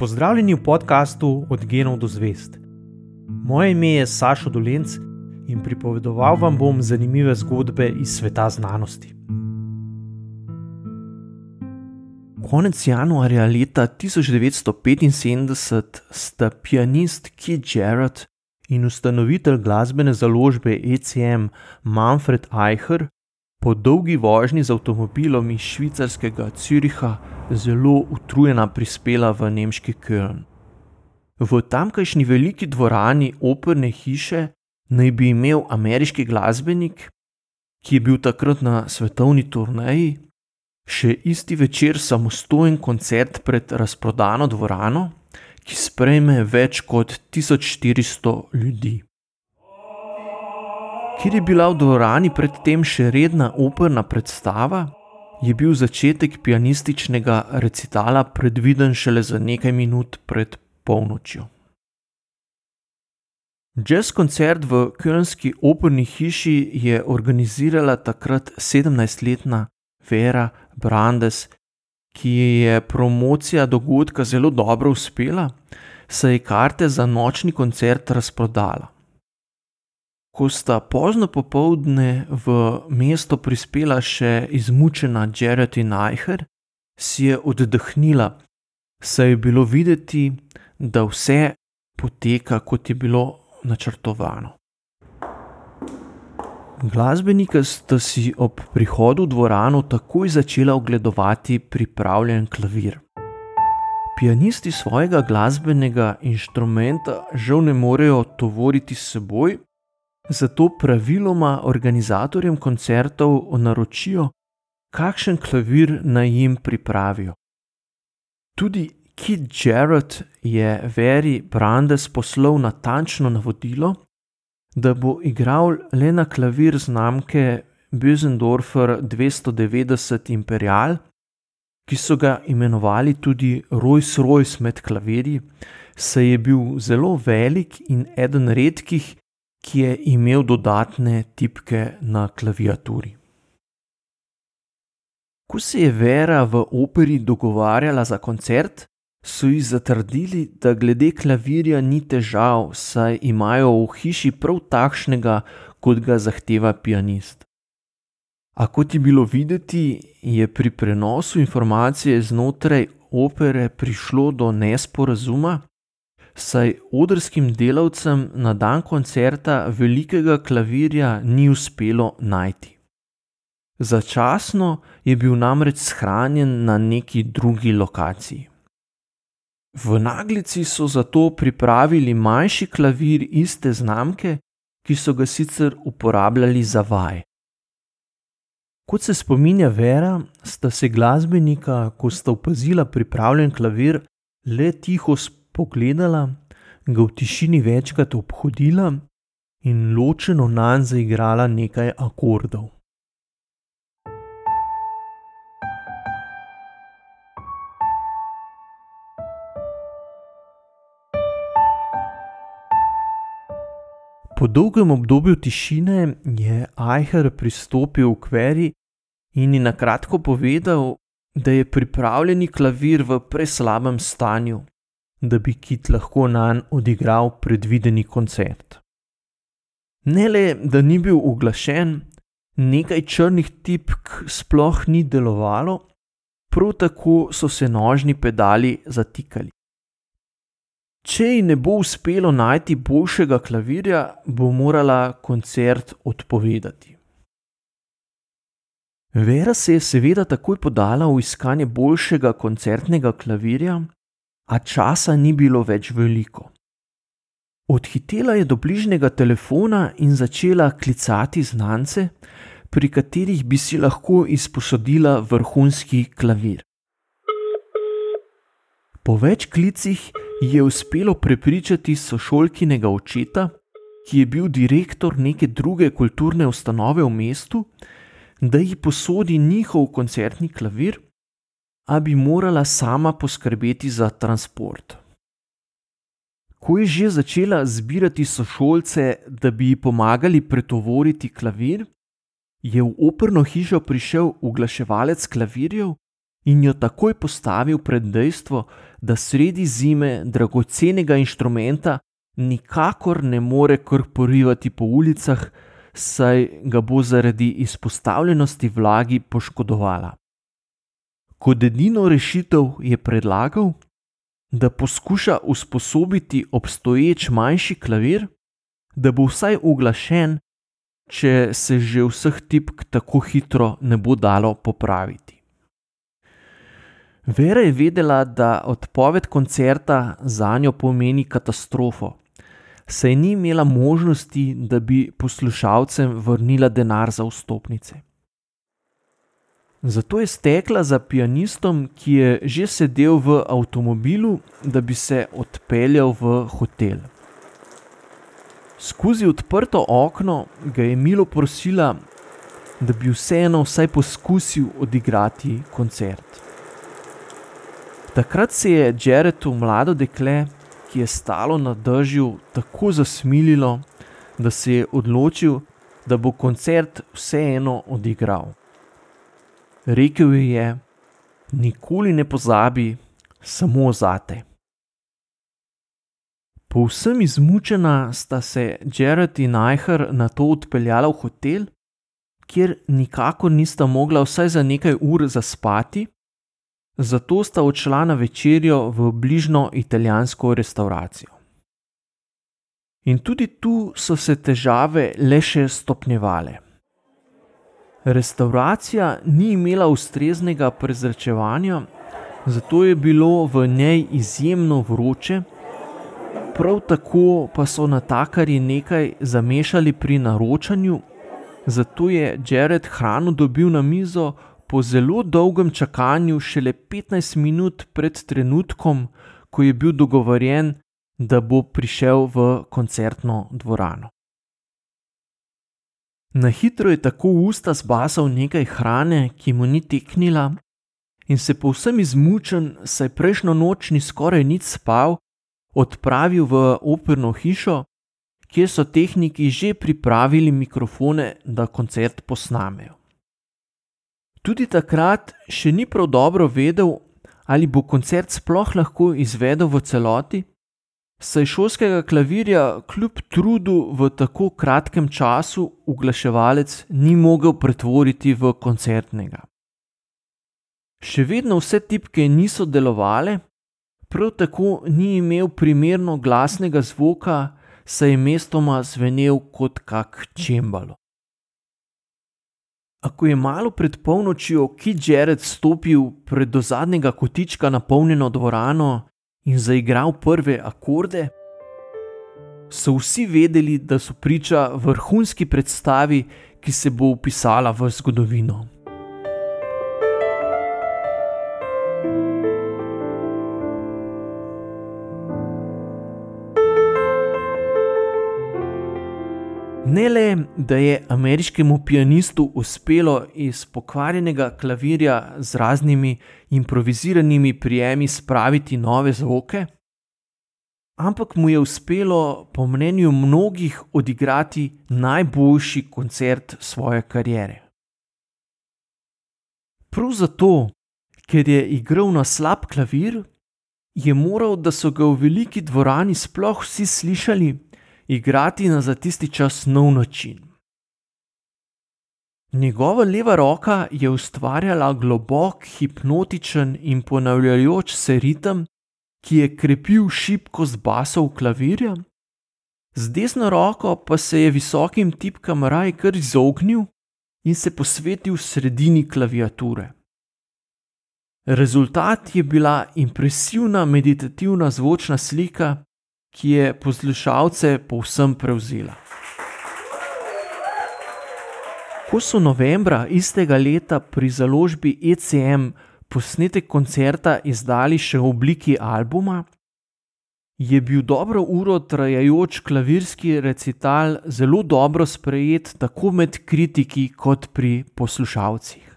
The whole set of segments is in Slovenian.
Pozdravljeni v podkastu Od genov do zvest. Moje ime je Sašo Dolenc in pripovedoval vam bom zanimive zgodbe iz sveta znanosti. Konec januarja leta 1975 sta pianist Keith Jarrett in ustanovitelj glasbene založbe ECM Manfred Eicher po dolgi vožnji z avtomobilom iz švicarskega Züricha zelo utrujena prispela v nemški Köln. V tamkajšnji veliki dvorani operne hiše naj bi imel ameriški glasbenik, ki je bil takrat na svetovni turneji, še isti večer samostojen koncert pred razprodano dvorano, ki sprejme več kot 1400 ljudi. Ker je bila v dvorani predtem še redna operna predstava, je bil začetek pianističnega recitala predviden šele za nekaj minut pred polnočjo. Jazz koncert v Kölnski operni hiši je organizirala takrat 17-letna Vera Brandes, ki je promocija dogodka zelo dobro uspela, saj je karte za nočni koncert razprodala. Ko sta pozno popovdne v mesto prispela še izmučena Jared in Eicher, si je oddahnila, saj je bilo videti, da vse poteka, kot je bilo načrtovano. Glasbenika sta si ob prihodu v dvorano takoj začela ogledovati pripravljen klavir. Pianisti svojega glasbenega inštrumenta žal ne morejo tovoriti s seboj, Zato praviloma organizatorjem koncertov naročijo, kakšen klavir naj jim pripravijo. Tudi Kit Jarrett je Veri Brandes poslal natančno navodilo, da bo igral le na klavir znamke Bösendorfer 290 Imperial, ki so ga imenovali tudi Rolls-Royce med klavirji, saj je bil zelo velik in eden redkih, ki je imel dodatne tipke na klaviaturi. Ko se je Vera v operi dogovarjala za koncert, so ji zatrdili, da glede klavirja ni težav, saj imajo v hiši prav takšnega, kot ga zahteva pianist. A kot je bilo videti, je pri prenosu informacije znotraj opere prišlo do nesporazuma, saj odrskim delavcem na dan koncerta velikega klavirja ni uspelo najti. Začasno je bil namreč shranjen na neki drugi lokaciji. V naglici so zato pripravili manjši klavir iste znamke, ki so ga sicer uporabljali za vaj. Kot se spominja Vera, sta se glasbenika, ko sta opazila pripravljen klavir, le tiho pogledala, ga v tišini večkrat obhodila in ločeno nanj zaigrala nekaj akordov. Po dolgem obdobju tišine je Eicher pristopil k Veri in ji na kratko povedal, da je pripravljeni klavir v preslabem stanju da bi Kit lahko na njem odigral predvideni koncert. Ne le, da ni bil uglašen, nekaj črnih tipk sploh ni delovalo, prav tako so se nožni pedali zatikali. Če ji ne bo uspelo najti boljšega klavirja, bo morala koncert odpovedati. Vera se je seveda takoj podala v iskanje boljšega koncertnega klavirja, a časa ni bilo več veliko. Odhitela je do bližnjega telefona in začela klicati znance, pri katerih bi si lahko izposodila vrhunski klavir. Po več klicih je uspelo prepričati sošolkinega očeta, ki je bil direktor neke druge kulturne ustanove v mestu, da ji posodi njihov koncertni klavir a bi morala sama poskrbeti za transport. Ko je že začela zbirati sošolce, da bi ji pomagali pretovoriti klavir, je v operno hišo prišel uglaševalec klavirjev in jo takoj postavil pred dejstvo, da sredi zime dragocenega inštrumenta nikakor ne more korporivati po ulicah, saj ga bo zaradi izpostavljenosti vlagi poškodovala. Kot edino rešitev je predlagal, da poskuša usposobiti obstoječ manjši klavir, da bo vsaj uglašen, če se že vseh tipk tako hitro ne bo dalo popraviti. Vera je vedela, da odpoved koncerta za njo pomeni katastrofo, saj ni imela možnosti, da bi poslušalcem vrnila denar za vstopnice. Zato je stekla za pianistom, ki je že sedel v avtomobilu, da bi se odpeljal v hotel. Skozi odprto okno ga je Milo prosila, da bi vseeno vsaj poskusil odigrati koncert. Takrat se je Jaretu mlado dekle, ki je stalo na držju, tako zasmililo, da se je odločil, da bo koncert vseeno odigral. Rekel ji je: Nikoli ne pozabi, samo zate. Povsem izmučena sta se Jared in Najher na to odpeljala v hotel, kjer nikakor nista mogla vsaj za nekaj ur zaspati, zato sta odšla na večerjo v bližnjo italijansko restauracijo. In tudi tu so se težave le še stopnjevale. Restauracija ni imela ustreznega prezračevanja, zato je bilo v njej izjemno vroče, prav tako pa so natakarji nekaj zamešali pri naročanju, zato je Jared hrano dobil na mizo po zelo dolgem čakanju, šele 15 minut pred trenutkom, ko je bil dogovorjen, da bo prišel v koncertno dvorano. Na hitro je tako v usta zbasal nekaj hrane, ki mu ni teknila, in se povsem izmučen, saj prejšnjo noč ni skoraj nič spal, odpravil v operno hišo, kjer so tehniki že pripravili mikrofone, da koncert posnamejo. Tudi takrat še ni prav dobro vedel, ali bo koncert sploh lahko izvedel v celoti, saj šolskega klavirja kljub trudu v tako kratkem času uglaševalec ni mogel pretvoriti v koncertnega. Še vedno vse tipke niso delovale, prav tako ni imel primerno glasnega zvoka, saj je mestoma zvenel kot kak čembalo. Ko je malo pred polnočjo Kit Jared stopil pred do zadnjega kotička napolnjeno dvorano in zaigral prve akorde, so vsi vedeli, da so priča vrhunski predstavi, ki se bo upisala v zgodovino. Ne le, da je ameriškemu pianistu uspelo iz pokvarjenega klavirja z raznimi improviziranimi prijemi spraviti nove zvoke, ampak mu je uspelo, po mnenju mnogih, odigrati najboljši koncert svoje kariere. Prav zato, ker je igral na slab klavir, je moral, da so ga v veliki dvorani sploh vsi slišali igrati na za tisti čas nov način. Njegova leva roka je ustvarjala globok, hipnotičen in ponavljajoč se ritem, ki je krepil šibkost basov klavirja, z desno roko pa se je visokim tipkam raj kar izognil in se posvetil sredini klaviature. Rezultat je bila impresivna meditativna zvočna slika, ki je poslušalce povsem prevzela. Ko so novembra istega leta pri založbi ECM posnetek koncerta izdali še v obliki albuma, je bil dobro uro trajajoč klavirski recital zelo dobro sprejet tako med kritiki kot pri poslušalcih.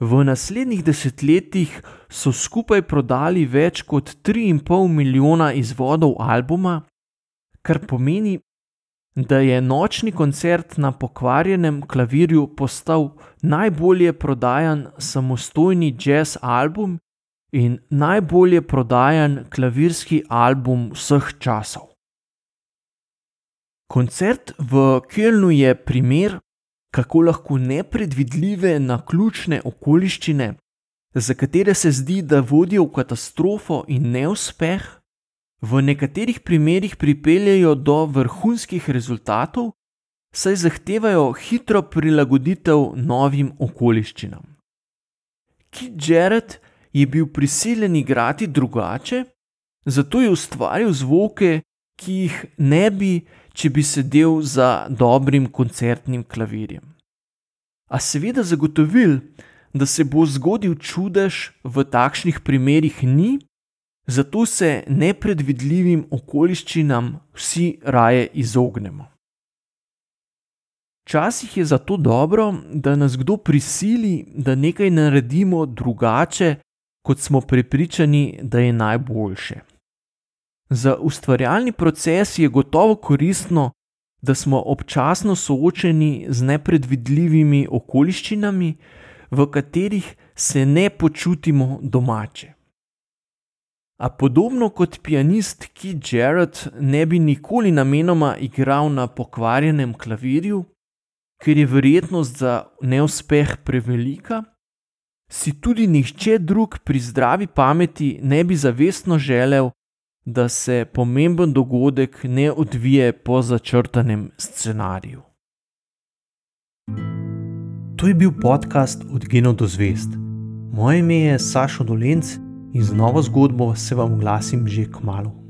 V naslednjih desetletjih so skupaj prodali več kot 3,5 milijona izvodov albuma, kar pomeni, da je nočni koncert na pokvarjenem klavirju postal najbolje prodajan samostojni jazz album in najbolje prodajan klavirski album vseh časov. Koncert v Kölnu je primer, kako lahko nepredvidljive naključne okoliščine, za katere se zdi, da vodijo v katastrofo in neuspeh, v nekaterih primerjih pripeljejo do vrhunskih rezultatov, saj zahtevajo hitro prilagoditev novim okoliščinam. Kit Jarrett je bil prisiljen igrati drugače, zato je ustvaril zvoke, ki jih ne bi, če bi sedel za dobrim koncertnim klavirjem. A seveda zagotovil, da se bo zgodil čudež v takšnih primerih ni, zato se nepredvidljivim okoliščinam vsi raje izognemo. Včasih je zato dobro, da nas kdo prisili, da nekaj naredimo drugače, kot smo prepričani, da je najboljše. Za ustvarjalni proces je gotovo koristno, da smo občasno soočeni z nepredvidljivimi okoliščinami, v katerih se ne počutimo domače. A podobno kot pianist Keith Jarrett ne bi nikoli namenoma igral na pokvarjenem klavirju, ker je verjetnost za neuspeh prevelika, si tudi nihče drug pri zdravi pameti ne bi zavestno želel, da se pomemben dogodek ne odvije po začrtanem scenariju. To je bil podcast Od Geno do Zvest. Moje ime je Sašo Dolenc in z novo zgodbo se vam oglasim že k malu.